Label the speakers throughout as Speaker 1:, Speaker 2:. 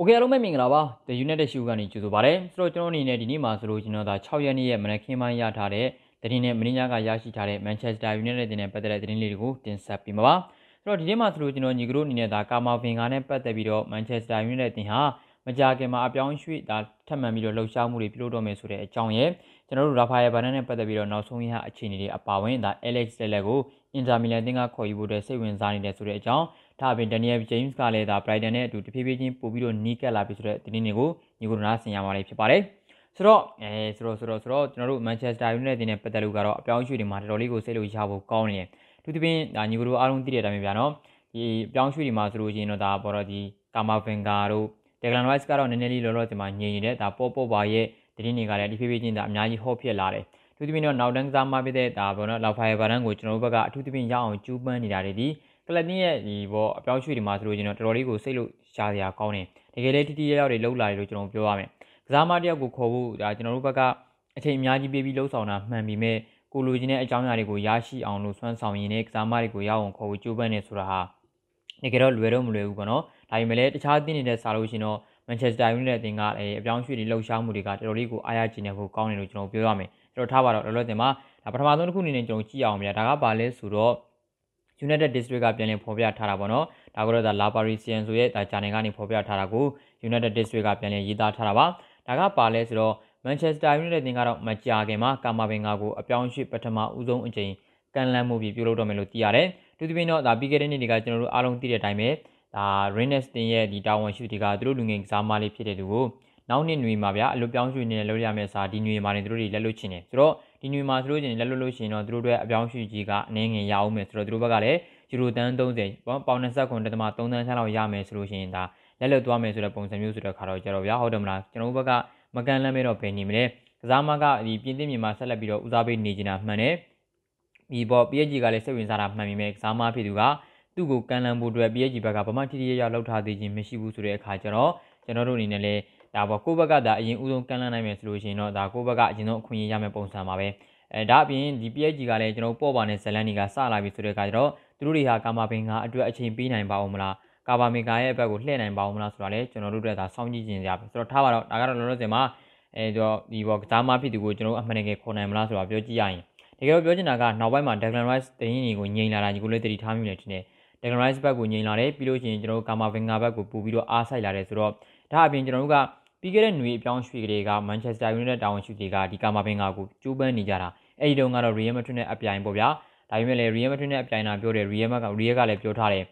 Speaker 1: โอเคအားလုံးပဲမင်္ဂလာပါ The United Show ကနေကြိုဆိုပါရစေဆိုတော့ကျွန်တော်အနေနဲ့ဒီနေ့မှာဆိုလို့ကျွန်တော်ဒါ6ရက်နေ့ရဲ့မနက်ခင်းပိုင်းရထားတဲ့သတင်းနဲ့မင်းညာကရရှိထားတဲ့ Manchester United တင်တဲ့ပတ်သက်တဲ့သတင်းလေးတွေကိုတင်ဆက်ပေးမှာပါဆိုတော့ဒီနေ့မှာဆိုလို့ကျွန်တော်ညီကတို့အနေနဲ့ဒါကာမာဗင်ဂါနဲ့ပတ်သက်ပြီးတော့ Manchester United တင်ဟာမကြာခင်မှာအပြောင်းရွှေ့ဒါထပ်မံပြီးတော့လှုပ်ရှားမှုတွေပြုလုပ်တော့မယ်ဆိုတဲ့အကြောင်းရဲ့ကျွန်တော်တို့ရာဖာယယ်ဘာနန်နဲ့ပတ်သက်ပြီးတော့နောက်ဆုံးရအခြေအနေတွေအပါအဝင်ဒါ Alex Telles ကိုအင်တာမီလန်တင်ကခေါ်ယူဖို့အတွက်စိတ်ဝင်စားနေတဲ့ဆိုတဲ့အကြောင်း ဒါအပြင် Daniel James ကလည်းဒါ Brighton နဲ့အတူတဖြည်းဖြည်းချင်းပို့ပြီးတော့နီးကပ်လာပြီဆိုတဲ့သတင်းတွေကိုညီကိုနားဆင်ရမှာလေးဖြစ်ပါတယ်ဆိုတော့အဲဆိုတော့ဆိုတော့ဆိုတော့ကျွန်တော်တို့ Manchester United တင်နဲ့ပတ်သက်လို့ကတော့အပြောင်းအရွှေ့တွေမှာတော်တော်လေးကိုစိတ်လို့ရဖို့ကောင်းနေတယ်သူတပင်းဒါညီကိုတို့အားလုံးသိတဲ့အတိုင်းပဲဗျာနော်ဒီအပြောင်းအရွှေ့တွေမှာဆိုလို့ရှိရင်တော့ဒါပေါ်တော့ဒီကာမာဗင်ဂါတို့ဒက်ဂလန်ရိုက်စ်ကတော့နည်းနည်းလေးလောလောဆယ်မှာညင်နေတဲ့ဒါပေါ်ပေါ်ပါရဲ့သတင်းတွေကလည်းဒီဖြည်းဖြည်းချင်းဒါအများကြီးဟော့ဖြစ်လာတယ်သူတပင်းတော့နောက်တန်းကစားမဖြစ်တဲ့ဒါပေါ်တော့လောက်ဖိုင်ဘာရန်ကိုကျွန်တော်တို့ဘက်ကအထူးသဖြင့်ရအောင်ကျူးပန်းနေတာတွေဒီ ကလပ်တင်းရဲ့ဒီဘောအပြောင်းရွှေ့တွေမှာဆိုလို့ကျွန်တော်တော်တော်လေးကိုစိတ်လို့ရှားစရာကောင်းတယ်တကယ်လေးတီတီရောက်တွေလှုပ်လာတယ်လို့ကျွန်တော်ပြောရမယ်ကစားမတယောက်ကိုခေါ်ဖို့ဒါကျွန်တော်တို့ဘက်ကအချိန်အများကြီးပေးပြီးလှုပ်ဆောင်တာမှန်ပြီမဲ့ကိုလိုချင်တဲ့အကြောင်းအရာတွေကိုရရှိအောင်လို့စွမ်းဆောင်ရင်းနဲ့ကစားမတွေကိုရအောင်ခေါ်ဖို့ကြိုးပမ်းနေဆိုတာဟာတကယ်တော့လွယ်တော့မလွယ်ဘူးပေါ့နော်ဒါပေမဲ့လည်းတခြားတင်းနေတဲ့စားလို့ရှင်တော့မန်ချက်စတာယူနိုက်တက်အသင်းကအပြောင်းရွှေ့တွေလှုပ်ရှားမှုတွေကတော်တော်လေးကိုအားရကျင်နေဖို့ကောင်းတယ်လို့ကျွန်တော်ပြောရမယ်ကျွန်တော်ထားပါတော့လောလောဆယ်မှာဒါပထမဆုံးတစ်ခုအနေနဲ့ကျွန်တော်ကြည့်အောင်ဗျာဒါကဘာလဲဆိုတော့ United District ကပြန်လည်ဖော်ပြထားတာပေါ့နော်ဒါကတော့ဒါ La Parisian ဆိုရဲ့ဒါ channel ကနေဖော်ပြထားတာကို United District ကပြန်လည်ရေးသားထားတာပါဒါကပါလဲဆိုတော့ Manchester United တင်ကတော့မကြာခင်မှာကာမာဘင်ဂါကိုအပြောင်းရွှေ့ပထမဦးဆုံးအကြိမ်ကန်လန်းမှုပြီးပြုလုပ်တော့မယ်လို့သိရတယ်သူသဖြင့်တော့ဒါပြီးခဲ့တဲ့နေ့တွေကကျွန်တော်တို့အားလုံးသိတဲ့အတိုင်းပဲဒါ Rennes တင်ရဲ့ဒီတာဝန်ရှိသူတွေကသူတို့လူငယ်ကစားမလေးဖြစ်တဲ့သူကိုနောက်နှစ်ຫນွေမှာဗျာအလွတ်ပြောင်းရွှေ့နေလို့ရမယ့်စာဒီຫນွေမှာနေသူတို့တွေလက်လွတ်ချင်တယ်ဆိုတော့ ဒီຫນွေမှာဆိုလို့ချင်းလက်လွတ်လို့ရှိရင်တော့သူတို့တွေအပြောင်းရွှေ့ကြီးကအနည်းငယ်ရအောင်မယ်ဆိုတော့သူတို့ဘက်ကလည်းယူရိုတန်း30ပေါ့ပေါင်29.3တန်းချလောက်ရမယ်ဆိုလို့ရှိရင်ဒါလက်လွတ်သွားမယ်ဆိုတဲ့ပုံစံမျိုးဆိုတဲ့ခါတော့ကြတော့ဗျာဟုတ်တယ်မလားကျွန်တော်တို့ဘက်ကမကန်လန့်မဲတော့ဘယ်နေမလဲကစားမကဒီပြင်းသိမြန်မာဆက်လက်ပြီးတော့ဦးစားပေးနေကြတာမှန်တယ်ဒီပေါ် PSG ကလည်းစိတ်ဝင်စားတာမှန်ပြီမဲ့ကစားမဖြစ်သူကသူ့ကိုကန်လန့်ဖို့အတွက် PSG ဘက်ကဗမာတီတီရရလောက်ထားသေးခြင်းမရှိဘူးဆိုတဲ့အခါကျတော့ကျွန်တော်တို့အနေနဲ့လည်း ဒါပေါ့ကိုယ့်ဘက်ကဒါအရင်ဦးဆုံးကန်လန့်နိုင်မယ်ဆိုလို့ရှိရင်တော့ဒါကိုယ့်ဘက်ကအရင်ဆုံးအခွင့်အရေးရမယ်ပုံစံပါပဲအဲဒါအပြင်ဒီ PSG ကလည်းကျွန်တော်ပေါ့ပါနဲ့ဇလန်နီကစလာပြီဆိုတဲ့အခါကျတော့သူတို့တွေဟာကာမာပင်ကအတွက်အချိန်ပေးနိုင်ပါဦးမလားကာဘာမင်ကာရဲ့ဘက်ကိုလှည့်နိုင်ပါဦးမလားဆိုတာလည်းကျွန်တော်တို့တို့ကစောင့်ကြည့်ကြင်ကြပါဆိုတော့ထားပါတော့ဒါကတော့လောလောဆယ်မှာအဲတော့ဒီဘောကစားမဖြစ်သူကိုကျွန်တော်အမှန်တကယ်ခေါ်နိုင်မလားဆိုတာပြောကြည့်ရရင်တကယ်တော့ပြောချင်တာကနောက်ပိုင်းမှာ Declan Rice တင်းရင်ကိုငြိမ်လာတာညီကိုလည်းတတိထားမိနေတယ် Declan Rice ဘက်ကိုငြိမ်လာတယ်ပြီးလို့ရှိရင်ကျွန်တော်တို့ကာမာဗင်ဂါဘက်ကိုပူပြီးတော့အားဆိုင်လာတယ်ဆိုတော့ဒါအပြင်ကျွန်တော်တို့က ပြီးခဲ့တဲ့ຫນွေအပြောင်းရွှေ့ကလေးက Manchester United တာဝန်ရှိတွေကဒီကာမာဗင်ဂါကိုကျိုးပန်းနေကြတာအဲ့ဒီတုန်းကတော့ Real Madrid နဲ့အပြိုင်ပေါ့ဗျာဒါပေမဲ့လည်း Real Madrid နဲ့အပြိုင်တာပြောတယ် Real Madrid က Real ကလည်းပြောထားတယ်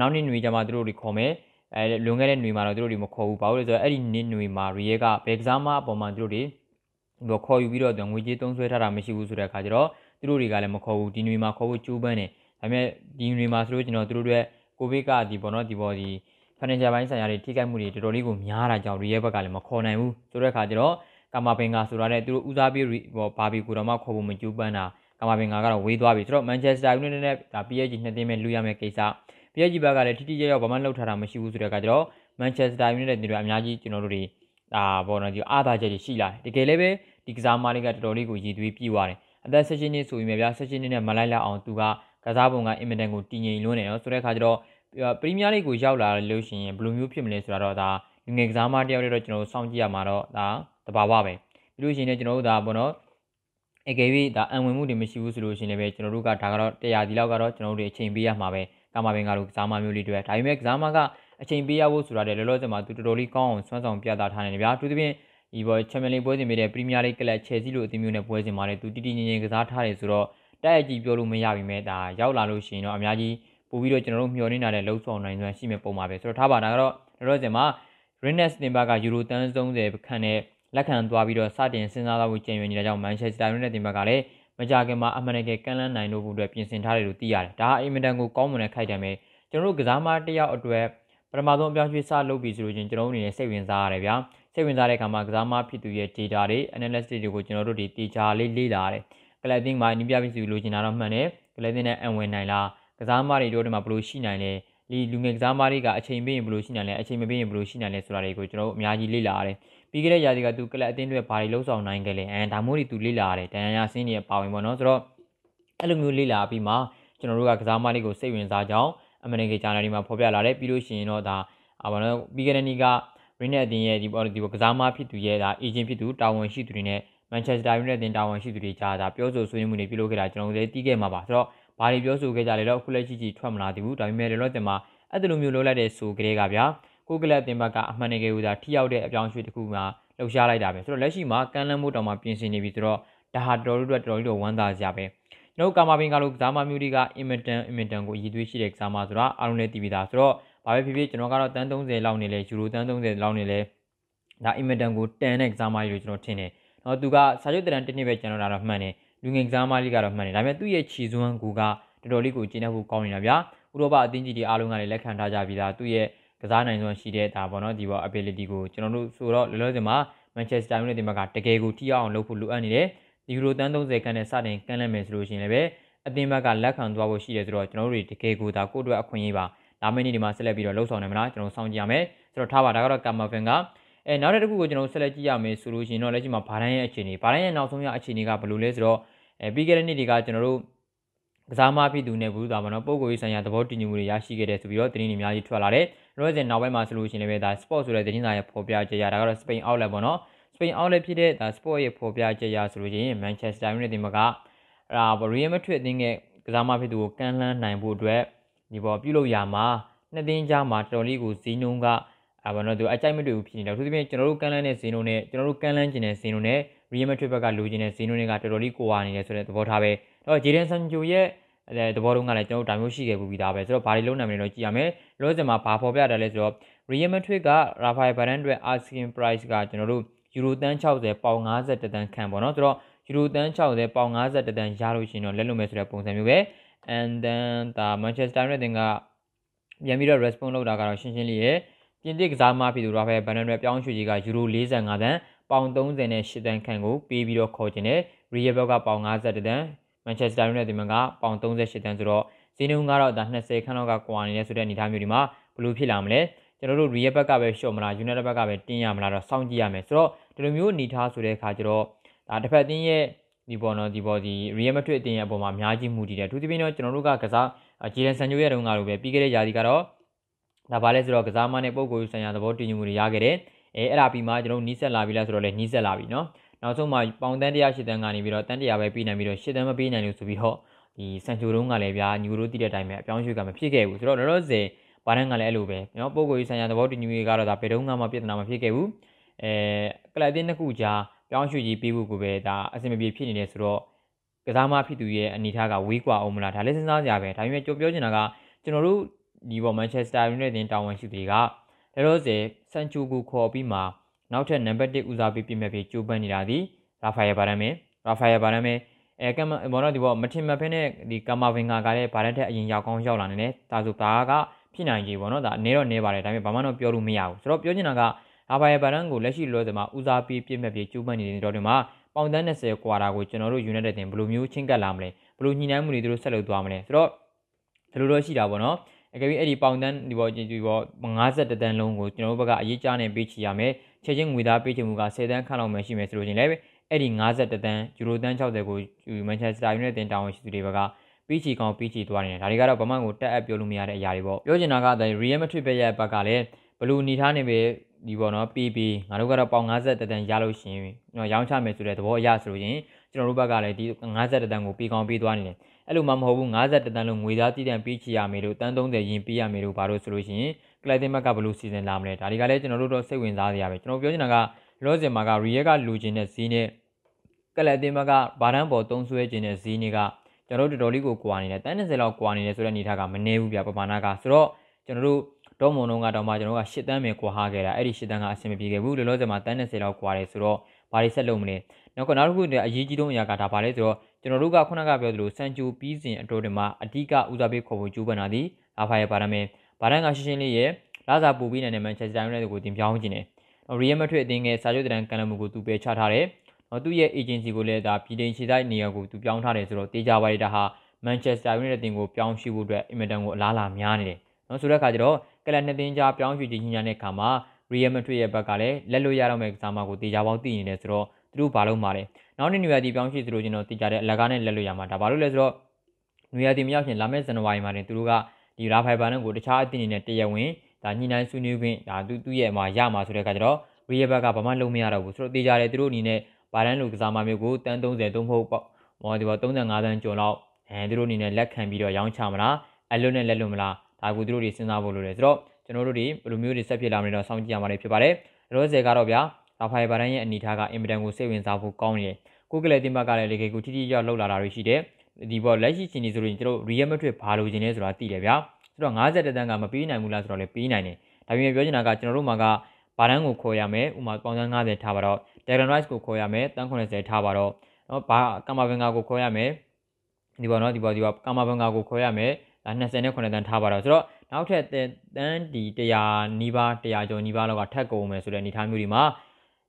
Speaker 1: နောက်နေ့ຫນွေကျမှသူတို့တွေခေါ်မယ်အဲလွန်ခဲ့တဲ့ຫນွေမှာတော့သူတို့တွေမခေါ်ဘူးဘာလို့လဲဆိုတော့အဲ့ဒီနေ့ຫນွေမှာ Real ကဘယ်ကစားမအပေါ်မှာသူတို့တွေတော့ခေါ်ယူပြီးတော့ငွေကြေးသုံးစွဲထားတာမရှိဘူးဆိုတဲ့အခါကျတော့သူတို့တွေကလည်းမခေါ်ဘူးဒီຫນွေမှာခေါ်ဖို့ကြိုးပမ်းတယ်ဒါပေမဲ့ဒီຫນွေမှာဆိုလို့ကျွန်တော်သူတို့တွေကိုဗစ်ကဒီပေါ့နော်ဒီပေါ်ဒီ financial ဘိုင်းဆိုင်ရာတွေထိခိုက်မှုတွေတော်တော်လေးကိုများတာကြောင့် Real ဘက်ကလည်းမခေါ်နိုင်ဘူးဆိုတဲ့အခါကျတော့ကာမာပင်ကဆိုတာနဲ့သူတို့ဦးစားပေးဘာဘီကိုတော့မှခေါ်ဖို့မကြိုးပမ်းတာကာမာပင်ကတော့ဝေးသွားပြီဆိုတော့ Manchester United နဲ့ဒါ PSG နှစ်သင်းပဲလူရမယ့်ကိစ္စ PSG ဘက်ကလည်းထိထိရောက်ရောက်ဘာမှလှုပ်ထားတာမရှိဘူးဆိုတဲ့အခါကျတော့ Manchester United တွေအများကြီးကျွန်တော်တို့တွေဒါဘောနော်ဒီအားသာချက်တွေရှိလာတယ်တကယ်လည်းပဲဒီကစားမလေးကတော်တော်လေးကိုရည်သွေးပြည့်သွားတယ်အသက်16နှစ်ဆိုရင်များ16နှစ်နဲ့မလိုက်လောက်အောင်သူကကစားပုံကအင်မတန်ကိုတည်ငြိမ်လွန်းနေနော်ဆိုတဲ့အခါကျတော့ ပရီးမီးယားလိဂ်ကိုရောက်လာလို့ရှိရင်ဘယ်လိုမျိုးဖြစ်မလဲဆိုတာတော့ဒါလူငယ်ကစားမတယောက်တည်းတော့ကျွန်တော်တို့စောင့်ကြည့်ရမှာတော့ဒါတဘာဝပဲပြီးလို့ရှိရင်လည်းကျွန်တော်တို့ဒါပေါ့နော်အကယ်၍ဒါအံဝင်မှုတွေမရှိဘူးဆိုလို့ရှိရင်လည်းကျွန်တော်တို့ကဒါကတော့တရားဒီလောက်ကတော့ကျွန်တော်တို့တွေအချိန်ပေးရမှာပဲကာမာပင်ကလို့ကစားမမျိုးလေးတွေဒါပေမဲ့ကစားမကအချိန်ပေးရဖို့ဆိုတာလည်းလောလောဆယ်မှာသူတော်တော်လေးကောင်းအောင်စွမ်းဆောင်ပြသထားနေတယ်ဗျာသူသဖြင့်ဒီဘောချန်ပီယံလိပွဲစဉ်မိတဲ့ပရီးမီးယားလိဂ်ကလပ်ချယ်ဆီလိုအသင်းမျိုးနဲ့ပွဲစဉ်မှာလည်းသူတည်တည်ငြိမ်ငြိမ်ကစားထားတယ်ဆိုတော့တိုက်အကြည့်ပြောလို့မရပြီမဲ့ဒါရောက်လာလို့ရှိရင်တော့အများကြီး ပို့ပြီးတော့ကျွန်တော်တို့မျှော်လင့်တာတဲ့လှုပ်ဆောင်နိုင်စွမ်းရှိမဲ့ပုံပါပဲဆိုတော့ထားပါဒါကတော့လောလောဆယ်မှာ Rennes တင်ပါကယူရိုတန်း30ခန့်နဲ့လက်ခံသွားပြီးတော့စတင်စဉ်းစားဖို့ကြံရွယ်နေတာကြောင့် Manchester United တင်ပါကလည်းမကြခင်မှာအမှန်တကယ်ကန့်လန့်နိုင်လို့ဖို့အတွက်ပြင်ဆင်ထားတယ်လို့သိရတယ်ဒါဟာအင်မတန်ကိုကောင်းမွန်တဲ့ခိုက်တယ်ပဲကျွန်တော်တို့ကစားမတယောက်အတွက်ပထမဆုံးအပြောင်းရွှေ့စလုပ်ပြီးဆိုလို့ချင်းကျွန်တော်တို့အနေနဲ့စိတ်ဝင်စားရတယ်ဗျာစိတ်ဝင်စားတဲ့အခါမှာကစားမဖြစ်သူရဲ့ data တွေ analysis တွေကိုကျွန်တော်တို့ဒီတေချာလေးလေ့လာရတယ်ကလပ်တင်းမှာနီးပြပြီးစီလိုချင်တာတော့မှန်တယ်ကလပ်တင်းနဲ့အံဝင်နိုင်လား ကစားမတွေတို့တွေမှာဘယ်လိုရှိနိုင်လဲဒီလူငယ်ကစားမတွေကအချိန်ပေးရင်ဘယ်လိုရှိနိုင်လဲအချိန်မပေးရင်ဘယ်လိုရှိနိုင်လဲဆိုတာတွေကိုကျွန်တော်တို့အများကြီးလေ့လာရတယ်ပြီးခဲ့တဲ့ရာသီကသူကလပ်အတင်းတွေဘာတွေလှုပ်ဆောင်နိုင်ခဲ့လဲအဲဒါမျိုးတွေသူလေ့လာရတယ်တန်ရရဆင်းတွေပါဝင်ပေါ့နော်ဆိုတော့အဲ့လိုမျိုးလေ့လာပြီးမှကျွန်တော်တို့ကကစားမလေးကိုစိတ်ဝင်စားကြောင်းအမေရိကန်ဂျာနယ်ဒီမှာဖော်ပြလာတယ်ပြီးလို့ရှိရင်တော့ဒါအာဘာလို့ပြီးခဲ့တဲ့နေ့ကရီနက်အတင်းရဲ့ဒီပေါ်ဒီပေါ်ကစားမဖြစ်သူရဲ့ဒါအေဂျင့်ဖြစ်သူတာဝန်ရှိသူတွေနဲ့မန်ချက်စတာယူနိုက်တက်တင်တာဝန်ရှိသူတွေကြားဒါပြောဆိုဆွေးနွေးမှုတွေပြုလုပ်ခဲ့တာကျွန်တော်တို့လည်းတီးခဲ့မှာပါဆိုတော့ ဘာတွေပြောဆိုခဲ့ကြလဲတော့အခုလက်ရှိကြီးထွက်မလာသေးဘူးဒါပေမဲ့လည်းတော့တင်မှာအဲ့ဒီလိုမျိုးလုပ်လိုက်တဲ့ဆိုကြတဲ့ကဗျာကိုကလပ်တင်ဘက်ကအမှန်တကယ်ကိုဒါထိရောက်တဲ့အပြောင်းအရွှေ့တစ်ခုမှလှုပ်ရှားလိုက်တာပဲဆိုတော့လက်ရှိမှာကမ်းလှမ်းမှုတောင်မှပြင်ဆင်နေပြီဆိုတော့ဒါဟာတော်တော်တော်တော်တော်ဝမ်းသာစရာပဲကျွန်တော်ကာမာပင်ကလို့ကစားမမျိုးတွေကအင်မတန်အင်မတန်ကိုအည်သွေးရှိတဲ့ကစားမဆိုတာအားလုံးလည်းတည်ပြီးသားဆိုတော့ဘာပဲဖြစ်ဖြစ်ကျွန်တော်ကတော့တန်း30လောက်နေလဲယူရိုတန်း30လောက်နေလဲဒါအင်မတန်ကိုတန်တဲ့ကစားမကြီးလို့ကျွန်တော်ထင်တယ်။နော်သူကစာချုပ်တရန်တစ်နှစ်ပဲကျွန်တော်တော့မှန်တယ်။ လူငယ်ကစားမလေးကတော့မှန်တယ်။ဒါပေမဲ့သူ့ရဲ့ခြေစွမ်းကူကတော်တော်လေးကိုကျင်းနေဖို့ကောင်းနေတာဗျာ။ဥရောပအသင်းကြီးတွေအားလုံးကလည်းလက်ခံထားကြပြီးသားသူ့ရဲ့ကစားနိုင်စွမ်းရှိတဲ့ဒါပေါ့နော်ဒီပေါ့ ability ကိုကျွန်တော်တို့ဆိုတော့လောလောဆယ်မှာ Manchester United တင်ဘက်ကတကယ်ကိုထိအောင်လုပ်ဖို့လိုအပ်နေတယ်။ဒီယူရိုတန်း30ခန်းနဲ့စတင်ကမ်းလှမ်းမယ်ဆိုလို့ရှိရင်လည်းအသင်းဘက်ကလက်ခံသွားဖို့ရှိတယ်ဆိုတော့ကျွန်တော်တို့တွေတကယ်ကိုဒါကိုယ့်အတွက်အခွင့်အရေးပါလာမယ့်နေ့ဒီမှာဆက်လက်ပြီးတော့လှုပ်ဆောင်နေမလားကျွန်တော်စောင့်ကြည့်ရမယ်ဆိုတော့ထားပါဒါကတော့ကာမာဖင်ကအဲနောက်တစ်ခုကိုကျွန်တော်ဆက်လက်ကြည့်ရမယ်ဆိုလို့ရှိရင်တော့လက်ရှိမှာဘာတိုင်းရဲ့အခြေအနေဘာတိုင်းရဲ့နောက်ဆုံးရအခြေအနေကဘယ်လိုလဲဆိုတော့ အဲပြီးခဲ့တဲ့နေ့တွေကကျွန်တော်တို့ကစားမဖြစ်သူနဲ့ဘူးသားမနော်ပုံကိုရေးဆိုင်ရာသဘောတူညီမှုတွေရရှိခဲ့တယ်ဆိုပြီးတော့သတင်းတွေအများကြီးထွက်လာတယ်။ရောစင်နောက်ပိုင်းမှာဆိုလို့ရှိရင်လည်းဒါ sport ဆိုတဲ့သတင်းစာရဲ့ဖော်ပြချက်ရဒါကတော့ Spain outlet ပေါ့နော်။ Spain outlet ဖြစ်တဲ့ဒါ sport ရဲ့ဖော်ပြချက်ရဆိုလို့ရှိရင် Manchester United တင်မကအာ Real Madrid အသင်းရဲ့ကစားမဖြစ်သူကိုကမ်းလှမ်းနိုင်ဖို့အတွက်ဒီပေါ်ပြုလုပ်ရမှာနှစ်သင်းကြားမှာတော်လေးကိုဇီးနှုံးကအာဘာလို့သူအကြိုက်မတွေ့ဘူးဖြစ်နေတယ်သူသဖြင့်ကျွန်တော်တို့ကမ်းလှမ်းတဲ့ဇီးနှုံးနဲ့ကျွန်တော်တို့ကမ်းလှမ်းကျင်တဲ့ဇီးနှုံးနဲ့ Real Madrid ဘက်ကလိုချင်တဲ့ဇီးနှုံးတွေကတော်တော်လေးကိုဝါနေတယ်ဆိုတဲ့သဘောထားပဲတော့ Jadon Sancho ရဲ့အဲသဘောတုံးကလည်းကျွန်တော်တို့ဒါမျိုးရှိခဲ့ပြီးသားပဲဆိုတော့ဘာတွေလုံးနိုင်မလဲတော့ကြည့်ရမယ်လောစင်မှာဘာဖော်ပြတယ်လဲဆိုတော့ Real Madrid က Rafael Varane အတွက် asking price ကကျွန်တော်တို့ယူရိုတန်း60ပေါင်50တန်းခန့်ပေါ့နော်ဆိုတော့ယူရိုတန်း60ပေါင်50တန်းရလို့ရှိရင်တော့လက်လွတ်မယ်ဆိုတဲ့ပုံစံမျိုးပဲ and then ဒါ Manchester United ကပြန်ပြီးတော့ response လုပ်တာကတော့ရှင်းရှင်းလေးရဲ့ပြင်သစ်ကစားမဖြစ်သူ Rafael Varane ရဲ့ပြောင်းရွှေ့ကြီးကယူရို45တန်း ပေါင်30နဲ့8တန်းခန့်ကိုပေးပြီးတော့ခေါ်ခြင်းနဲ့ Real ဘက်ကပေါင်50တန်း Manchester United ကပေါင်38တန်းဆိုတော့ဈေးနှုန်းကတော့ဒါ20ခန်းလောက်ကကွာနေတဲ့ဆိုတဲ့အနေအထားမျိုးဒီမှာဘယ်လိုဖြစ်လာမလဲကျွန်တော်တို့ Real ဘက်ကပဲရှော့မလား United ဘက်ကပဲတင်းရမလားတော့စောင့်ကြည့်ရမယ်ဆိုတော့ဒီလိုမျိုးအနေထားဆိုတဲ့အခါကျတော့ဒါတစ်ဖက်အသင်းရဲ့ဒီပေါ်နော်ဒီပေါ်ဒီ Real Madrid အသင်းရဲ့အပေါ်မှာအများကြီးမူတည်တယ်အထူးသဖြင့်တော့ကျွန်တော်တို့ကကစားဂျီရန်ဆန်ချိုရဲ့တုန်းကလိုပဲပြီးခဲ့တဲ့ຢာဒီကတော့ဒါပါလဲဆိုတော့ကစားမနဲ့ပုံကိုယ်ဆိုင်ရာသဘောတူညီမှုတွေရခဲ့တယ် အဲအဲ့ဒါပြီးမှကျွန်တော်နီးစက်လာပြီလားဆိုတော့လည်းနီးစက်လာပြီနော်နောက်ဆုံးမှပေါင်တန်း108တန်းကနေပြီးတော့တန်း100ပဲပြီးနိုင်ပြီးတော့10တန်းမပြီးနိုင်လို့ဆိုပြီးတော့ဒီဆန်ချိုတုံးကလည်းဗျာညူရိုတိတဲ့အတိုင်းပဲအပြောင်းရွှေ့ကမဖြစ်ခဲ့ဘူးဆိုတော့လောလောဆယ်ဘာတန်းကလည်းအဲ့လိုပဲနော်ပုံကိုယ်ဆိုင်ရာသဘောတူညီမှုတွေကတော့ဒါဘယ်တုန်းကမှပြဿနာမဖြစ်ခဲ့ဘူးအဲကလပ်တင်းတစ်ခုကြားပြောင်းရွှေ့ကြီးပြီးဖို့ကိုပဲဒါအဆင်မပြေဖြစ်နေတယ်ဆိုတော့ကစားမဖြစ်သူရဲ့အနေထားကဝေးကွာအောင်မလားဒါလည်းစဉ်းစားကြရပဲဒါပေမဲ့ကြိုပြောချင်တာကကျွန်တော်တို့ဒီပေါ်မန်ချက်စတာယူနိုက်တက်တာဝန်ရှိသူတွေက လောလောဆယ်ဆန်ချူကိုခေါ်ပြီးမှနောက်ထပ်နံပါတ်1ဦးစားပေးပြင်မဲ့ပြီးကြိုးပမ်းနေတာဒီရာဖာယယ်ဘာရမ်မင်ရာဖာယယ်ဘာရမ်မင်အဲကမဘောတော့ဒီပေါ်မထင်မဖဲနဲ့ဒီကာမာဗင်ဂါကလည်းဘာလက်ထက်အရင်ရောက်ကောင်းရောက်လာနေတယ်ဒါဆိုဒါကဖြစ်နိုင်ကြီးပေါ့နော်ဒါအနေတော့နေပါတယ်ဒါပေမဲ့ဘာမှတော့ပြောလို့မရဘူးဆိုတော့ပြောချင်တာကရာဖာယယ်ဘာရမ်ကိုလက်ရှိလောဆယ်မှာဦးစားပေးပြင်မဲ့ပြီးကြိုးပမ်းနေတဲ့တော့ဒီမှာပေါင်တန်း20ကွာတာကိုကျွန်တော်တို့ United တင်ဘယ်လိုမျိုးချင်းကပ်လာမလဲဘယ်လိုညှိနှိုင်းမှုတွေသူတို့ဆက်လုပ်သွားမလဲဆိုတော့ဒီလိုတော့ရှိတာပေါ့နော် အကယ်၍အဲ့ဒီပေါင်တန်းဒီပေါ်ဒီပေါ်50တန်းလုံးကိုကျွန်တော်တို့ဘက်ကအရေးကြားနေပေးချရမယ်ချက်ချင်းငွေသားပေးချင်မှုက10တန်းခန့်လောက်မှရှိမယ်ဆိုလို့ချင်းလည်းအဲ့ဒီ50တန်းယူရိုတန်း60ကိုမန်ချက်စတာယူနိုက်တက်တာဝန်ရှိသူတွေဘက်ကပြီးချီကောင်ပြီးချီသွားနေတယ်ဒါတွေကတော့ဘာမှကိုတက်အပ်ပြောလို့မရတဲ့အရာတွေပေါ့ပြောချင်တာကဒါ Real Madrid ဘက်ရဲ့ဘက်ကလည်းဘလူနေထားနေပဲဒီပေါ့နော်ပြီးပြီးငါတို့ကတော့ပေါင်50တန်းရလို့ရှိရင်ရောင်းချမယ်ဆိုတဲ့သဘောအရဆိုလို့ရင်ကျွန်တော်တို့ဘက်ကလည်းဒီ50တန်းကိုပြီးကောင်ပြီးသွားနေတယ် အဲ့လိုမှမဟုတ်ဘူး50တန်းလုံးငွေသားတည်တံပြီးချရမယ်လို့တန်း30ရင်ပြီးရမယ်လို့ဘာလို့ဆိုလို့ရှိရင်ကလပ်တင်ဘက်ကဘလို့စီစဉ်လာမလဲဒါတွေကလည်းကျွန်တော်တို့တော့စိတ်ဝင်စားစရာပဲကျွန်တော်ပြောချင်တာကလောစင်မှာကရီယက်ကလူချင်းတဲ့ဈေးနဲ့ကလပ်တင်ဘက်ကဘာတန်းပေါ်သုံးဆွဲခြင်းတဲ့ဈေးတွေကကျွန်တော်တို့တော်တော်လေးကိုကွာနေတယ်တန်း30လောက်ကွာနေတယ်ဆိုတဲ့အနေထားကမနေဘူးပြပမာဏကဆိုတော့ကျွန်တော်တို့တော့မုံလုံးကတော့မှကျွန်တော်က10တန်းပဲကွာဟာခဲ့တာအဲ့ဒီ10တန်းကအဆင်မပြေခဲ့ဘူးလောလောဆယ်မှာတန်း30လောက်ကွာတယ်ဆိုတော့ဘာတွေဆက်လုပ်မလဲနောက်ကနောက်တစ်ခုတည်းအရေးကြီးဆုံးအရာကဒါပါလဲဆိုတော့ ကျွန်တော်တို့ကခုနကပြောသလိုစံချိုပြီးစဉ်အတော်တွေမှာအဓိကဦးစားပေးခေါ်ဖို့ကြိုးပမ်းတာဒီအာဖာရဲ့ဗာရမယ်ဗာရန်ကရှင်းရှင်းလေးရဲ့လာစာပူပြီးနေတဲ့မန်ချက်စတာယူနိုက်တက်ကိုတင်ပြောင်းခြင်းတယ်။ရီယယ်မက်ထရစ်အသင်းရဲ့စာချုပ်တရန်ကန်လမှုကိုသူပယ်ချထားတယ်။နော်သူ့ရဲ့ agency ကိုလည်းဒါပြည်တင်ခြေတိုက်နေရာကိုသူပြောင်းထားတယ်ဆိုတော့တေးကြပါရတာဟာမန်ချက်စတာယူနိုက်တက်အသင်းကိုပြောင်းရှိဖို့အတွက်အင်မတန်ကိုအလားအလာများနေတယ်။နော်ဆိုတဲ့အခါကျတော့ကလပ်နှစ်သင်းကြားပြောင်းရွှေ့ခြင်းညာတဲ့အခါမှာရီယယ်မက်ထရစ်ရဲ့ဘက်ကလည်းလက်လွတ်ရတော့မယ့်ကစားမကိုတေးကြပေါင်းသိနေတယ်ဆိုတော့သူတို့ဘာလို့မှာလဲ။ နောက်နေ့နွေရာသီပြောင်းရွှေ့ဆိုလို့ကျွန်တော်တေးကြတဲ့အလကားနဲ့လက်လွတ်ရမှာဒါဘာလို့လဲဆိုတော့နွေရာသီမရောက်ခင်လာမယ့်ဇန်နဝါရီမှာတင်သူတို့ကဒီရာဖိုင်ဘာနဲ့ကိုတခြားအသင်းတွေနဲ့တရဝင်ဒါညှိနှိုင်းဆွေးနွေးခွင့်ဒါသူသူ့ရဲ့မှာရမှာဆိုတဲ့အခါကျတော့ရီယဘက်ကဘာမှလုပ်မရတော့ဘူးဆိုတော့တေးကြတယ်သူတို့အနေနဲ့ဘာတန်းလူကစားမမျိုးကိုတန်း30သုံးဖို့ပေါ့ဟောဒီပေါ်35တန်းကျော်လောက်အဲသူတို့အနေနဲ့လက်ခံပြီးတော့ရောင်းချမလားအလွတ်နဲ့လက်လွတ်မလားဒါကိုသူတို့တွေစဉ်းစားဖို့လိုတယ်ဆိုတော့ကျွန်တော်တို့တွေဘယ်လိုမျိုးတွေဆက်ဖြစ်လာမလဲတော့စောင့်ကြည့်ရမှာဖြစ်ပါတယ်ရောဆယ်ကတော့ဗျာ လာဖာယဘာရန်ရဲ့အနေထားကအင်မတန်ကိုစိတ်ဝင်စားဖို့ကောင်းနေတယ်။ကိုကလေတင်ဘက်ကလည်းလေကေကိုထိထိရောက်လောက်လာတာတွေရှိတယ်။ဒီပေါ်လက်ရှိရှင်နေဆိုရင်တို့ Real Madrid ဘာလိုချင်လဲဆိုတာသိတယ်ဗျာ။ဆိုတော့50တန်းကမပေးနိုင်ဘူးလားဆိုတော့လည်းပေးနိုင်တယ်။ဒါပေမဲ့ပြောချင်တာကကျွန်တော်တို့မှာကဘာရန်ကိုခေါ်ရမယ်။ဥမာပေါင်50ထားပါတော့။ Declan Rice ကိုခေါ်ရမယ်။တန်း80ထားပါတော့။နော်ဘာကာမာဗင်ဂါကိုခေါ်ရမယ်။ဒီပေါ်နော်ဒီပေါ်ဒီပေါ်ကာမာဗင်ဂါကိုခေါ်ရမယ်။ဒါ29တန်းထားပါတော့။ဆိုတော့နောက်ထပ်တန်းဒီ100နီးပါး100ကျော်နီးပါးလောက်ကထပ်ကုန်မယ်ဆိုတဲ့အနေအထားမျိုးဒီမှာ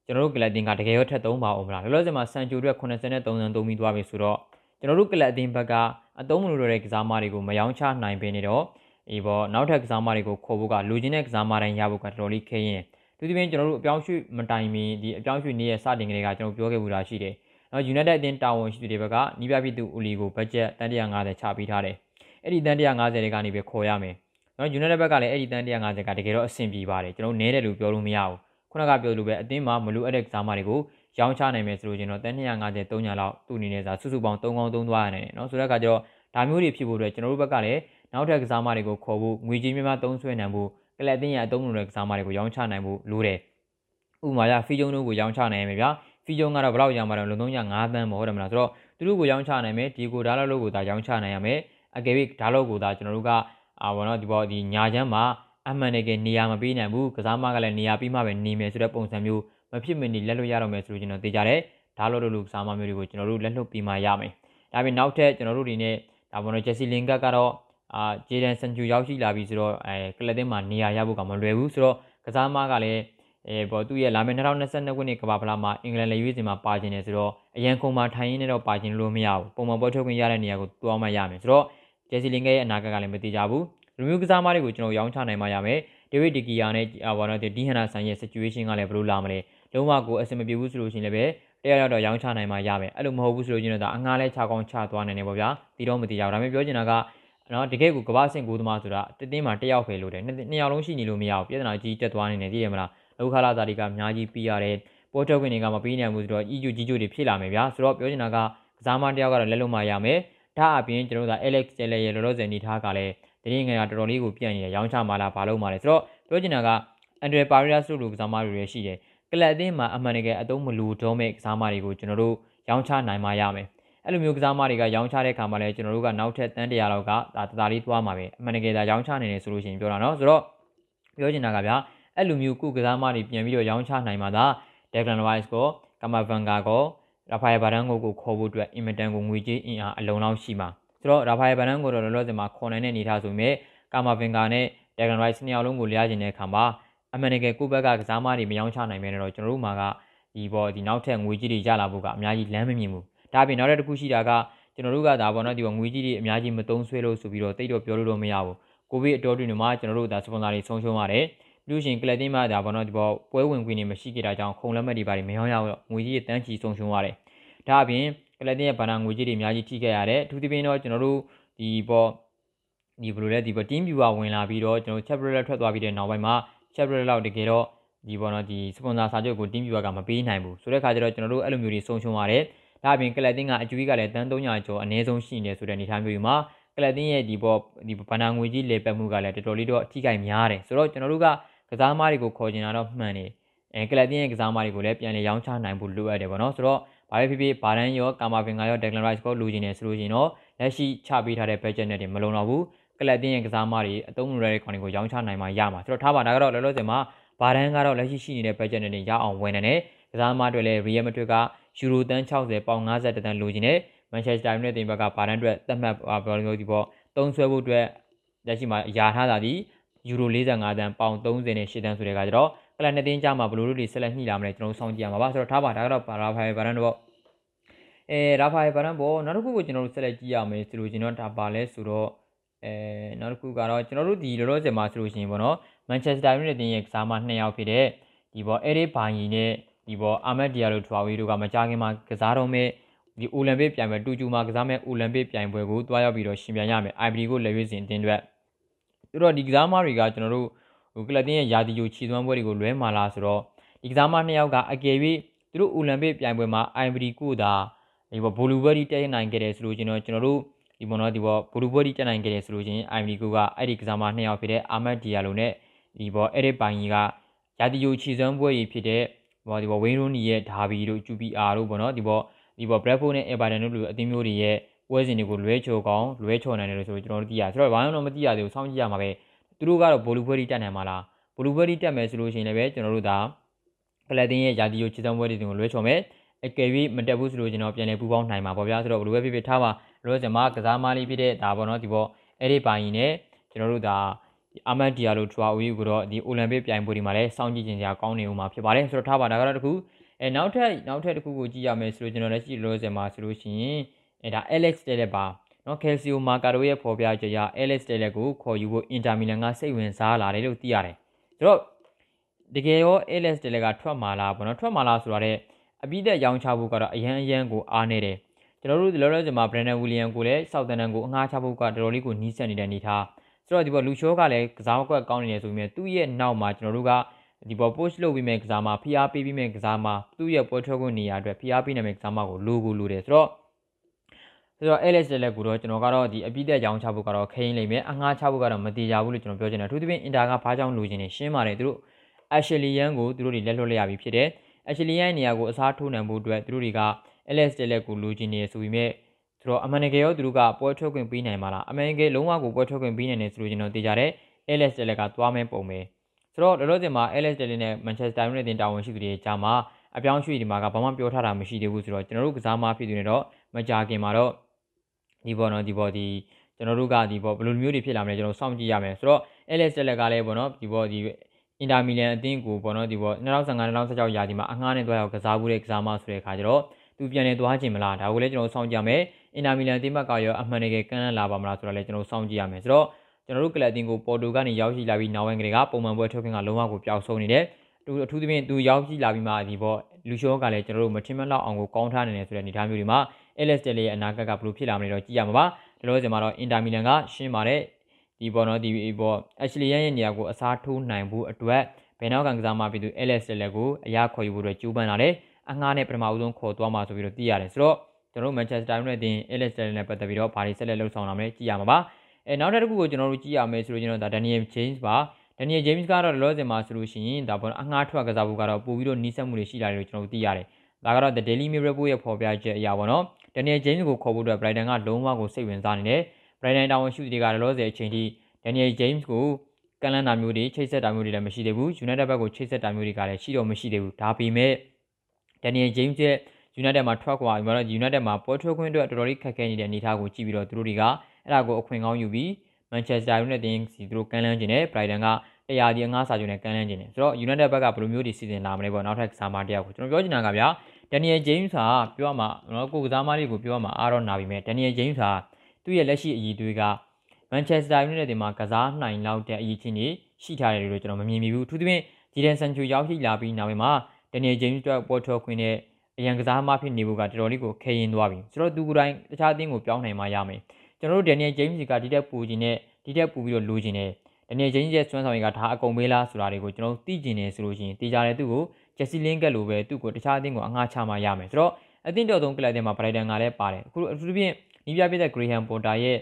Speaker 1: ကျွန်တော်တို့ကလပ်တင်ကတကယ်ရောထက်သုံးပါအောင်မလားလောလောဆယ်မှာစန်ဂျိုအတွက်83တန်းသုံးပြီးသွားပြီဆိုတော့ကျွန်တော်တို့ကလပ်တင်ဘက်ကအသုံးမလို့တဲ့ကစားမတွေကိုမယောင်းချနိုင်ပေနေတော့အေးပေါ့နောက်ထပ်ကစားမတွေကိုခေါ်ဖို့ကလူချင်းတဲ့ကစားမတိုင်းရဖို့ကတော်တော်လေးခဲရင်သူဒီပြင်ကျွန်တော်တို့အပြောင်းရွှေ့မတိုင်မီဒီအပြောင်းရွှေ့နေ့ရဲ့စတင်ကလေးကကျွန်တော်ပြောခဲ့ဘူးလားရှိတယ်။နော် United အသင်းတာဝန်ရှိသူတွေဘက်ကနီးပြပြည်သူဦးလီကိုဘတ်ဂျက်တန်150ချပေးထားတယ်။အဲ့ဒီတန်150တွေကနေပဲခေါ်ရမယ်။နော် United ဘက်ကလည်းအဲ့ဒီတန်150ကတကယ်တော့အဆင်ပြေပါတယ်ကျွန်တော်နဲတယ်လို့ပြောလို့မရဘူး။ ခုနကပြောလို့ပဲအသင်းမှာမလိုအပ်တဲ့ကစားမတွေကိုရောင်းချနိုင်မယ်ဆိုလို့ကျွန်တော်တန်250 300လောက်သူ့အနေနဲ့စာစုစုပေါင်း3ကောင်း3သွားရတယ်နော်ဆိုတော့ကကျတော့ဒါမျိုးတွေဖြစ်ဖို့အတွက်ကျွန်တော်တို့ဘက်ကလည်းနောက်ထပ်ကစားမတွေကိုခေါ်ဖို့ငွေကြေးများများသုံးစွဲနိုင်ဖို့ကလပ်အသင်းရဲ့အသုံးလိုတဲ့ကစားမတွေကိုရောင်းချနိုင်ဖို့လိုတယ်ဥပမာရဖီဂျုံတို့ကိုရောင်းချနိုင်ရမယ်ဗျာဖီဂျုံကတော့ဘယ်လောက်ရောင်းမှာလဲလုံသုံးရ9သန်းမဟုတ်တယ်မလားဆိုတော့သူတို့ကိုရောင်းချနိုင်မယ်ဒီကိုဒါလောက်လို့ကိုသာရောင်းချနိုင်ရမယ်အကယ်၍ဒါလောက်ကိုသာကျွန်တော်တို့ကအာဘောနော်ဒီပေါ်ဒီညာချမ်းမှာ အမှန်တကယ်နေရာမပေးနိုင်ဘူးကစားမကလည်းနေရာပြီးမှပဲနေမယ်ဆိုတဲ့ပုံစံမျိုးမဖြစ်မနေလက်လွတ်ရတော့မယ်ဆိုလို့ကျွန်တော်သိကြတယ်ဒါလို့လို့ကစားမမျိုးတွေကိုကျွန်တော်တို့လက်လွတ်ပြီးမှရမယ်ဒါပြင်နောက်ထပ်ကျွန်တော်တို့ဒီနေ့ဒါဘောနော်ဂျက်စီလင်ကတ်ကတော့အာဂျေဒန်စန်ဂျူရောက်ရှိလာပြီဆိုတော့အဲကလပ်တင်းမှာနေရာရဖို့ကမလွယ်ဘူးဆိုတော့ကစားမကလည်းအဲပေါ်သူ့ရဲ့လာမယ့်2022ခုနှစ်ကမ္ဘာဖလားမှာအင်္ဂလန်လေရွေးစင်မှာပါခြင်းနေဆိုတော့အရန်ခုံမှာထိုင်ရင်းနဲ့တော့ပါခြင်းလို့မရဘူးပုံမှန်ပွဲထုတ်ခွင့်ရတဲ့နေရာကိုသွားမှရမယ်ဆိုတော့ဂျယ်စီလင်ကရဲ့အနာဂတ်ကလည်းမတိကြဘူး လူမျိုးကစားမတွေကိုကျွန်တော်ရောင်းချနိုင်မှရမယ်ဒေးဗစ်ဒီကီယာနဲ့အာဝါနော်ဒီဟန်နာဆန်ရဲ့ situation ကလည်းဘယ်လိုလာမလဲလုံးဝကိုအဆင်မပြေဘူးဆိုလို့ရှိရင်လည်းပဲတရားရောက်တော့ရောင်းချနိုင်မှရမယ်အဲ့လိုမဟုတ်ဘူးဆိုလို့ရှိရင်တော့အငှားလဲချကောင်းချသွားနိုင်တယ်ပေါ့ဗျာတီတော့မတီကြဘူးဒါပေမဲ့ပြောချင်တာကနော်တကယ်ကိုကဘာဆင့်ကိုသမားဆိုတာတတင်းမှာတယောက်ပဲလို့တယ်နှစ်ယောက်လုံးရှိနေလို့မရဘူးပြဿနာကြီးတက်သွားနေတယ်သိရမလားလောက်ခလာသားတွေကအများကြီးပြီးရတယ်ပေါ်ထုတ်ခွင့်တွေကမပြီးနိုင်ဘူးဆိုတော့အီဂျူကြီးဂျူတွေဖြစ်လာမယ်ဗျာဆိုတော့ပြောချင်တာကကစားမတယောက်ကတော့လက်လုံးမရမယ်ဒါအပြင်ကျွန်တော်တို့က Alex Taylor ရဲ့လောလောဆယ်နေထားကလည်း တရင်ငယ်ကတော်တော်လေးကိုပြန့်နေတယ်ရောင်းချမှလားဘာလို့မှလဲဆိုတော့ပြောချင်တာကအန်ဒရယ်ပါရီယာစ်တို့လိုကစားမတွေရှိတယ်ကလပ်အသင်းမှာအမှန်တကယ်အသုံးမလူတော့မဲ့ကစားမတွေကိုကျွန်တော်တို့ရောင်းချနိုင်မှရမယ်အဲ့လိုမျိုးကစားမတွေကရောင်းချတဲ့ခါမှာလည်းကျွန်တော်တို့ကနောက်ထပ်တန်းတရာလောက်ကဒါတသားလေးသွားမှာပဲအမှန်တကယ်ဒါရောင်းချနေတယ်ဆိုလို့ရှိရင်ပြောတာနော်ဆိုတော့ပြောချင်တာကဗျာအဲ့လိုမျိုးကုကစားမတွေပြန်ပြီးတော့ရောင်းချနိုင်မှာဒါ Declan Rice ကိုကမာဗန်ဂါကိုရာဖာယယ်ဘာဒန်ကိုကိုခေါ်ဖို့အတွက်အင်မတန်ကိုငွေကြေးအင်အားအလုံးလောက်ရှိမှာ ဆိုတော့ရာဖာယယ်ဘာဒန်ကိုတော့လောလောဆယ်မှာခေါ်နိုင်တဲ့အနေထားဆိုပေမဲ့ကာမာဗင်ဂါနဲ့ Declan Rice နှစ်ယောက်လုံးကိုလျားကျင်တဲ့အခါမှာအမှန်တကယ်ကိုဘက်ကကစားမတွေမယောင်းချနိုင်မဲတော့ကျွန်တော်တို့မှာကဒီပေါ်ဒီနောက်ထပ်ငွေကြီးတွေရလာဖို့ကအများကြီးလမ်းမမြင်ဘူးဒါပြင်နောက်တစ်ခုရှိတာကကျွန်တော်တို့ကဒါပေါ့နော်ဒီပေါ်ငွေကြီးတွေအများကြီးမသုံးဆွဲလို့ဆိုပြီးတော့တိတ်တော့ပြောလို့တော့မရဘူးကိုဗစ်အတော်တွင်မှာကျွန်တော်တို့ဒါစပွန်ဆာတွေဆုံးရှုံးရတယ်ပြီးလို့ရှိရင်ကလပ်တင်းမှာဒါပေါ့နော်ဒီပေါ်ပွဲဝင်ခွင့်တွေမရှိကြတာကြောင့်ခုံလက်မှတ်တွေပါတယ်မရောရတော့ငွေကြီးတွေတန်းချီဆုံးရှုံးရတယ်ဒါအပြင် ကလပ်တင်းရဲ့ဘာနာငွေကြီးတွေအများကြီးထိခဲ့ရတယ်အထူးသဖြင့်တော့ကျွန်တော်တို့ဒီပေါ်ဒီဘယ်လိုလဲဒီပေါ် team viewer ဝင်လာပြီးတော့ကျွန်တော် chapter ထွက်သွားပြီးတဲ့နောက်ပိုင်းမှာ chapter လောက်တကယ်တော့ဒီပေါ်တော့ဒီ sponsor စာချုပ်ကို team viewer ကမပေးနိုင်ဘူးဆိုတဲ့အခါကျတော့ကျွန်တော်တို့အဲ့လိုမျိုးတွေဆုံးရှုံးရတယ်ဒါအပြင်ကလပ်တင်းကအကျွေးကလည်းတန်း300ကျော်အနည်းဆုံးရှိနေဆိုတဲ့အနေအထားမျိုးတွေမှာကလပ်တင်းရဲ့ဒီပေါ်ဒီဗန္နာငွေကြီးလေပတ်မှုကလည်းတော်တော်လေးတော့အထိကိုက်များတယ်ဆိုတော့ကျွန်တော်တို့ကကစားသမားတွေကိုခေါ်ကျင်တာတော့မှန်တယ်အဲကလပ်တင်းရဲ့ကစားသမားတွေကိုလည်းပြန်လည်ရောင်းချနိုင်ဖို့လိုအပ်တယ်ပေါ့နော်ဆိုတော့ ဘာပဲဖြစ်ဖြစ်ဘာဒန်ရောကာမာဖင်ဂါရောဒက်ဂလန်ရိုက်စ်ကိုလိုချင်တယ်ဆိုလို့ရှိရင်တော့လက်ရှိချပေးထားတဲ့ budget နဲ့တွေမလုံတော့ဘူးကလပ်တင်းရဲ့ကစားသမားတွေအသုံးလိုတဲ့ကောင်တွေကိုရောင်းချနိုင်မှရမှာဆိုတော့ထားပါဒါကတော့လောလောဆယ်မှာဘာဒန်ကတော့လက်ရှိရှိနေတဲ့ budget နဲ့ရအောင်ဝင်နေတယ်ကစားသမားတွေလည်း Real Madrid ကယူရိုတန်း60ပေါင်50တန်းလိုချင်တယ်မန်ချက်စတာယူနိုက်တက်ဘက်ကဘာဒန်အတွက်သတ်မှတ်ဘောလုံးဒီပေါ့သုံးဆွဲဖို့အတွက်လက်ရှိမှာယာထားတာဒီယူရို45တန်းပေါင်30နဲ့8တန်းဆိုတဲ့ကကြတော့ ကလပ်နှစ်တင်းကြမှာဘလို့လို့တွေဆက်လက်ညှိလာမလဲကျွန်တော်စောင့်ကြည့်ရမှာပါဆိုတော့ထားပါဒါကတော့ရာဖာယယ်ဘာဒန်တော့အဲရာဖာယယ်ဘာဒန်ပေါ့နောက်တစ်ခုကိုကျွန်တော်တို့ဆက်လက်ကြည့်ရမယ်ဆိုလို့ကျွန်တော်ဒါပါလဲဆိုတော့အဲနောက်တစ်ခုကတော့ကျွန်တော်တို့ဒီလောလောဆယ်မှာဆိုလို့ရှိရင်ပေါ့နော်မန်ချက်စတာယူနိုက်တက်ရဲ့ကစားမ2ယောက်ဖြစ်တဲ့ဒီပေါ့အဲရီဘာယီနဲ့ဒီပေါ်အာမက်ဒီယာလိုထွာဝီတို့ကမကြခင်မှာကစားတော့မဲ့ဒီအိုလံပစ်ပြိုင်ပွဲတူကျူမှာကစားမဲ့အိုလံပစ်ပြိုင်ပွဲကိုတွားရောက်ပြီးတော့ရှင်ပြိုင်ရမယ် IBD ကိုလက်ရွေးစင်တင်အတွက်သူတို့ဒီကစားမတွေကကျွန်တော်တို့ ဟဟိုကလပ်တင်းရဲ့ယာတီယိုခြေသွမ်းပွဲတွေကိုလွဲမာလားဆိုတော့ဒီကစားမနှစ်ယောက်ကအကယ်၍သူတို့အိုလံပစ်ပြိုင်ပွဲမှာအိုင်ဗရီကိုသာဒီဘောဘိုလူဘရီတက်နိုင်ခဲ့တယ်ဆိုလို့ကျွန်တော်ကျွန်တော်တို့ဒီဘောနော်ဒီဘောဘိုလူဘရီတက်နိုင်ခဲ့တယ်ဆိုလို့ချင်းအိုင်ဗရီကိုကအဲ့ဒီကစားမနှစ်ယောက်ဖြစ်တဲ့အာမတ်ဒီယာလိုနဲ့ဒီဘောအဲ့ဒီပိုင်ကြီးကယာတီယိုခြေသွမ်းပွဲကြီးဖြစ်တဲ့ဘောဒီဘောဝင်းရိုနီရဲ့ဒါဘီတို့ QPR တို့ဘောနော်ဒီဘောဒီဘော Bradford နဲ့ Everton တို့လိုအသင်းမျိုးတွေရဲ့ပွဲစဉ်တွေကိုလွဲချော်ကောင်းလွဲချော်နိုင်တယ်လို့ဆိုကျွန်တော်တို့သိရဆိုတော့ဘာမှတော့မသိရသေးဘူးစောင့်ကြည့်ရမှာပဲ သူတို့ကတော့ဘိုလူဘွဲတီတက်နိုင်မှာလားဘိုလူဘွဲတီတက်မယ်ဆိုလို့ရှိရင်လည်းပဲကျွန်တော်တို့ဒါကလပ်တင်းရဲ့ယာတီယိုချစ်ဆောင်ပွဲတွေကိုလွဲချော်မယ်အကယ်၍မတက်ဘူးဆိုလို့ကျွန်တော်ပြန်လည်ပူပေါင်းနိုင်မှာပေါ့ဗျာဆိုတော့ဘယ်လိုပဲဖြစ်ဖြစ်ထားပါလောစင်မှာကစားမလေးဖြစ်တဲ့ဒါပေါ့နော်ဒီပေါ့အဲ့ဒီပိုင်းနဲ့ကျွန်တော်တို့ဒါအာမတ်ဒီယာလိုထရဝီကိုတော့ဒီအိုလံပစ်ပြိုင်ပွဲဒီမှာလည်းစောင့်ကြည့်ခြင်းစရာကောင်းနေဦးမှာဖြစ်ပါတယ်ဆိုတော့ထားပါဒါကတော့တခုအဲနောက်ထပ်နောက်ထပ်တစ်ခုကိုကြည့်ရမယ်ဆိုလို့ကျွန်တော်လည်းကြည့်လို့စင်မှာဆိုလို့ရှိရင်အဲဒါ Alex တဲ့လက်ပါ နော်ကယ်လ်ဆီယိုမာကာရိုရဲ့ဖော်ပြချက်အရအဲလက်စ်တဲလက်ကိုခေါ်ယူဖို့အင်တာမီလန်ကစိတ်ဝင်စားလာတယ်လို့သိရတယ်။ဆိုတော့တကယ်ရောအဲလက်စ်တဲလက်ကထွက်မှာလားပေါ့နော်ထွက်မှာလားဆိုတာတဲ့အပြီးသက်ရောင်းချဖို့ကတော့အရန်အရန်ကိုအားနေတယ်။ကျွန်တော်တို့ဒီလောလောဆယ်မှာဘရန်ဒန်ဝီလျံကိုလည်းစောက်တန်တန်ကိုအငှားချဖို့ကတော်တော်လေးကိုနီးစပ်နေတဲ့အနေထား။ဆိုတော့ဒီပေါ်လူရှိုးကလည်းကစားမကွက်ကောင်းနေတယ်ဆိုပေမဲ့သူ့ရဲ့နောက်မှာကျွန်တော်တို့ကဒီပေါ် post လုပ်ပြီးမဲ့ကစားမှာဖိအားပေးပြီးမဲ့ကစားမှာသူ့ရဲ့ပွဲထွက်ခွင့်နေရာအတွက်ဖိအားပေးနေမဲ့ကစားမှာကိုလိုကိုလိုတယ်ဆိုတော့ ဆိုတော့ LS လက်ကိုတော့ကျွန်တော်ကတော့ဒီအပိသက်ကြောင်းချဖို့ကတော့ခိန်းလိမ့်မယ်အငှားချဖို့ကတော့မတေချာဘူးလို့ကျွန်တော်ပြောချင်တယ်အထူးသဖြင့်အင်တာကဘာကြောင့်လိုချင်နေရှင်းပါတယ်သူတို့ Ashley Young ကိုသူတို့တွေလက်လွတ်လိုက်ရပြီဖြစ်တယ် Ashley Young နေရာကိုအစားထိုးနိုင်ဖို့အတွက်သူတို့တွေက LS လက်ကိုလိုချင်နေဆိုပေမဲ့ဆိုတော့အမှန်တကယ်ရောသူတို့ကပွဲထွက်ခွင့်ပေးနိုင်မှာလားအမှန်တကယ်လုံးဝကိုပွဲထွက်ခွင့်ပေးနိုင်တယ်ဆိုလို့ကျွန်တော်သိကြတယ် LS လက်ကသွားမဲပုံပဲဆိုတော့လောလောဆယ်မှာ LS လက်နဲ့ Manchester United တင်တာဝန်ရှိသူတွေကြားမှာအပြောင်းရွှေ့ဒီမှာကဘာမှပြောထားတာမရှိသေးဘူးဆိုတော့ကျွန်တော်တို့ကစားမဖြစ်သူတွေတော့မကြခင်မှာတော့ ဒီဘောနော်ဒီဘောဒီကျွန်တော်တို့ကဒီဘောဘယ်လိုမျိုးတွေဖြစ်လာမလဲကျွန်တော်စောင့်ကြည့်ရမယ်ဆိုတော့ LS လက်ကလည်းဘောနော်ဒီဘောဒီအင်တာမီလန်အသင်းကိုဘောနော်ဒီဘော2015-2016ရာသီမှာအငှားနဲ့တွားရောက်ကစားမှုတဲ့ကစားမဆိုတဲ့အခါကျတော့သူပြန်နေသွားခြင်းမလားဒါကိုလည်းကျွန်တော်စောင့်ကြည့်ရမယ်အင်တာမီလန်အသင်းဘက်ကရောအမှန်တကယ်ကမ်းလှမ်းလာပါမလားဆိုတာလည်းကျွန်တော်စောင့်ကြည့်ရမယ်ဆိုတော့ကျွန်တော်တို့ကလပ်အသင်းကိုပေါ်တိုကနေရောက်ရှိလာပြီးနောက်ပိုင်းကလေးကပုံမှန်ပွဲထုတ်ခင်ကလုံးဝကိုပျောက်ဆုံးနေတယ်သူအထူးသဖြင့်သူရောက်ရှိလာပြီးမှဒီဘောလူရှိုးကလည်းကျွန်တော်တို့မထင်မှတ်လောက်အောင်ကိုကောင်းထားနေတယ်ဆိုတဲ့အနေအထားမျိုးတွေမှာ LS တယ်လေးရဲ့အနာဂတ်ကဘယ်လိုဖြစ်လာမလဲတော့ကြည့်ရမှာပါဒီလိုစင်မှာတော့အင်တာမီလန်ကရှင်းပါတယ်ဒီဘောနော်ဒီဘော Ashley ရဲ့နေရာကိုအစားထိုးနိုင်ဖို့အတွက်ဘယ်နောက်ကကစားမှပြည်သူ LS လက်ကိုအရာခေါ်ယူဖို့အတွက်ကြိုးပမ်းလာတယ်အငှားနဲ့ပထမဦးဆုံးခေါ်သွားမှာဆိုပြီးတော့သိရတယ်ဆိုတော့ကျွန်တော်တို့ Manchester United တင် LS နဲ့ပတ်သက်ပြီးတော့ဘာတွေဆက်လက်လှုပ်ဆောင်လာမလဲကြည့်ရမှာပါအဲနောက်တစ်ခုကိုကျွန်တော်တို့ကြည့်ရမယ်ဆိုလို့ကျွန်တော်ဒါ Daniel James ပါ Daniel James ကတော့လောဆယ်မှာဆိုလို့ရှိရင်ဒါပေါ်အငှားထွက်ကစားဖို့ကတော့ပို့ပြီးတော့နီးစပ်မှုတွေရှိလာတယ်လို့ကျွန်တော်တို့သိရတယ်ဒါကတော့ The Daily Mirror ရဲ့ဖော်ပြချက်အရာပေါ့နော် Daniel James ကိုခေါ်ဖို့အတွက် Brighton ကလုံးဝကိုစိတ်ဝင်စားနေတယ် Brighton တာဝန်ရှိသူတွေကလောဆယ်အချိန်ထိ Daniel James ကိုကန်လန်တာမျိုးတွေချိတ်ဆက်တာမျိုးတွေလည်းမရှိသေးဘူး United ဘက်ကိုချိတ်ဆက်တာမျိုးတွေကလည်းရှိတော့မရှိသေးဘူးဒါပေမဲ့ Daniel James ရဲ့ United မှာထွက်ခွာပြီးတော့ United မှာပွဲထွက်ခွင့်အတွက်တော်တော်လေးခက်ခဲနေတဲ့အနေအထားကိုကြည့်ပြီးတော့သူတို့တွေကအဲ့ဒါကိုအခွင့်ကောင်းယူပြီး Manchester United တင်းစီသူတို့ကန်လန်းကျင်တယ် Brighton ကတရားဒီအငှားစာချုပ်နဲ့ကန်လန်းကျင်တယ်ဆိုတော့ United ဘက်ကဘယ်လိုမျိုးတွေစီစဉ်လာမလဲပေါ့နောက်ထပ်ကစားမတရားကိုကျွန်တော်ပြောချင်တာကဗျာ Daniel James ဟာပြောရမှာနော်ကိုကစားမလေးကိုပြောရမှာအားတော့နာပြီမဲ့ Daniel James ဟာသူ့ရဲ့လက်ရှိအည်တွေက Manchester United တင်မှာကစားနိုင်လောက်တဲ့အည်ချင်းတွေရှိထားတယ်လို့ကျွန်တော်မမြင်မိဘူးအထူးသဖြင့် Jadon Sancho ရောက်ရှိလာပြီးနောက်ပိုင်းမှာ Daniel James အတွက်ပေါ်ထွက်ခွင့်နဲ့အရန်ကစားမဖြစ်နေဖို့ကတော်တော်လေးကိုခဲရင်သွားပြီဆိုတော့သူကိုယ်တိုင်တခြားအသင်းကိုပြောင်းနိုင်မှရမယ်ကျွန်တော်တို့ Daniel James ကဒီတက်ပူခြင်းနဲ့ဒီတက်ပူပြီးတော့လိုချင်တယ် Daniel James ရဲ့စွမ်းဆောင်ရည်ကဒါအကုန်ပေးလားဆိုတာတွေကိုကျွန်တော်သိကျင်နေဆိုလို့ရှိရင်တေချာတဲ့သူ့ကို Jesse Lingard လိုပဲသူ့ကိုတခြားအသင်းကိုအငှားချမှရမယ်ဆိုတော့အသင်းတော်သုံးကလပ်တဲ့မှာ Brighton ကလည်းပါတယ်အခုအထူးသဖြင့်နီးပြပြတဲ့ Graham Potter ရဲ့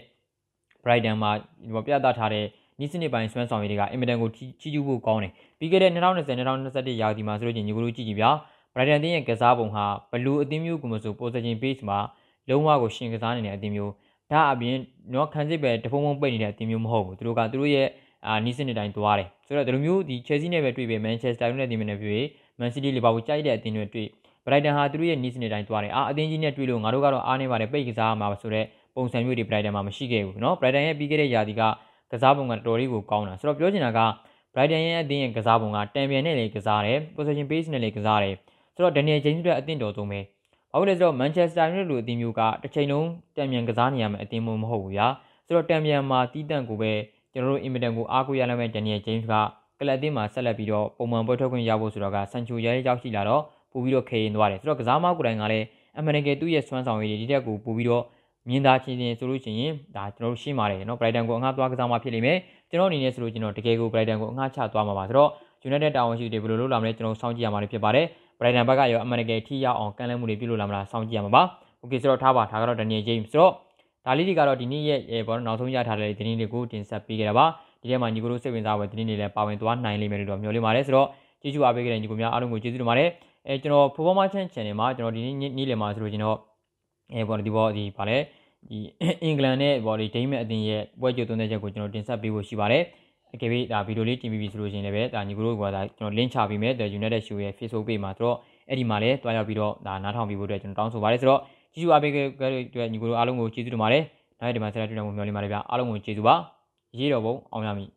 Speaker 1: Brighton မှာဒီပြသထားတဲ့နီးစနစ်ပိုင်းစွမ်းဆောင်ရည်တွေကအင်မတန်ကိုကြီးကျူးဖို့ကောင်းတယ်ပြီးခဲ့တဲ့2020-2021ရာသီမှာဆိုလို့ချင်းညီကိုလိုကြည့်ကြည့်ဗျာ Brighton တင်းရဲ့ကစားပုံဟာဘလူးအသင်းမျိုးကမဆို possession base မှာလုံးဝကိုရှင်ကစားနေတဲ့အသင်းမျိုးဒါအပြင်တော့ခံစစ်ပဲတဖုံဖုံပိတ်နေတဲ့အသင်းမျိုးမဟုတ်ဘူးသူတို့ကသူတို့ရဲ့အာနီးစနစ်တိုင်းသွားတယ်ဆိုတော့ဒီလိုမျိုးဒီ Chelsea နဲ့ပဲတွေ့ပဲ Manchester United တင်းနဲ့တွေ့ Man City Liverpool ကြိုက်တဲ့အသင်းတွေတွေ့ Brighton ဟာသူတို့ရဲ့နီးစနစ်တိုင်းသွားတယ်အာအသင်းကြီးနဲ့တွေ့လို့ငါတို့ကတော့အားနေပါတယ်ပိတ်ကစားမှာဆိုတော့ပုံစံမျိုးတွေ Brighton မှာမရှိခဲ့ဘူးเนาะ Brighton ရဲ့ပြီးခဲ့တဲ့ရာသီကကစားပုံကတော်တော်လေးကိုကောင်းတာဆိုတော့ပြောချင်တာက Brighton ရဲ့အသင်းရဲ့ကစားပုံကတံပြန်နဲ့လည်းကစားတယ် possession base နဲ့လည်းကစားတယ်ဆိုတော့ Daniel James တို့အသင်းတော်သုံးပဲဘာလို့လဲဆိုတော့ Manchester United လိုအသင်းမျိုးကတစ်ချိန်လုံးတံပြန်ကစားနေရမယ့်အသင်းမျိုးမဟုတ်ဘူးညာဆိုတော့တံပြန်မှာတီးတန့်ကိုပဲကျွန်တော်တို့ Inter ကိုအားကိုးရနိုင်မဲ့ Daniel James က ကလပ်အသင်းမှာဆက်လက်ပြီးတော့ပုံမှန်ပွဲထွက်ခွင့်ရဖို့ဆိုတော့ကဆန်ချိုရဲရောက်ရှိလာတော့ပို့ပြီးတော့ခေရင်သွားတယ်ဆိုတော့ကစားမကိုယ်တိုင်ကလည်းအမှန်တကယ်သူ့ရဲ့စွမ်းဆောင်ရည်ဒီတက်ကိုပို့ပြီးတော့မြင်သာချင်းချင်းဆိုလို့ရှိရင်ဒါကျွန်တော်တို့ရှင်းပါတယ်နော် Brighton ကိုအငှားသွားကစားမှဖြစ်လိမ့်မယ်ကျွန်တော်အနေနဲ့ဆိုလို့ကျွန်တော်တကယ်ကို Brighton ကိုအငှားချသွားမှာပါဆိုတော့ United တာဝန်ရှိတွေဘယ်လိုလုပ်လာမလဲကျွန်တော်စောင့်ကြည့်ရမှာဖြစ်ပါတယ် Brighton ဘက်ကရောအမှန်တကယ်ထိရောက်အောင်ကန့်လန့်မှုတွေပြုလုပ်လာမလားစောင့်ကြည့်ရမှာပါ Okay ဆိုတော့ထားပါဒါကတော့ Daniel James ဆိုတော့ဒါလေးတွေကတော့ဒီနေ့ရဲ့ဘောနောက်ဆုံးရထားတဲ့သတင်းတွေကိုတင်ဆက်ပေးခဲ့တာပါ ဒီထဲမှာညီကိုတို့စိတ်ဝင်စားဖွယ်သတင်းတွေလည်းပါဝင်သွားနိုင်လိမ့်မယ်လို့တော့မျှော်လင့်ပါတယ်ဆိုတော့ကျေးဇူးအားပေးခဲ့တဲ့ညီကိုများအားလုံးကိုကျေးဇူးတင်ပါတယ်အဲကျွန်တော် Performance Channel မှာကျွန်တော်ဒီနေ့နေ့လည်မှာဆိုလို့ကျွန်တော်အဲဘောဒီဘောဒီဗာလဲဒီအင်္ဂလန်နဲ့ဘောဒီဒိန်းမက်အသင်းရဲ့ပွဲကြိုသွင်းတဲ့ချက်ကိုကျွန်တော်တင်ဆက်ပေးဖို့ရှိပါတယ်အကယ်၍ဒါဗီဒီယိုလေးတင်ပြီးပြီဆိုလို့ရှိရင်လည်းပဲဒါညီကိုတို့ကဒါကျွန်တော် link ချပေးမယ် The United Show ရဲ့ Facebook page မှာဆိုတော့အဲ့ဒီမှာလည်းတွားရောက်ပြီးတော့ဒါနားထောင်ပြီးဖို့အတွက်ကျွန်တော်တောင်းဆိုပါတယ်ဆိုတော့ကျေးဇူးအားပေးခဲ့တဲ့အတွက်ညီကိုတို့အားလုံးကိုကျေးဇူးတင်ပါတယ်နောက်ဒီမှာဆက်လက်တွေ့နိုင်မှုမျှော်လင့်ပါတယ်ဗျာအားလုံးကိုကျေးဇူးပါ ရေးတော်ပုံအောင်ရမည်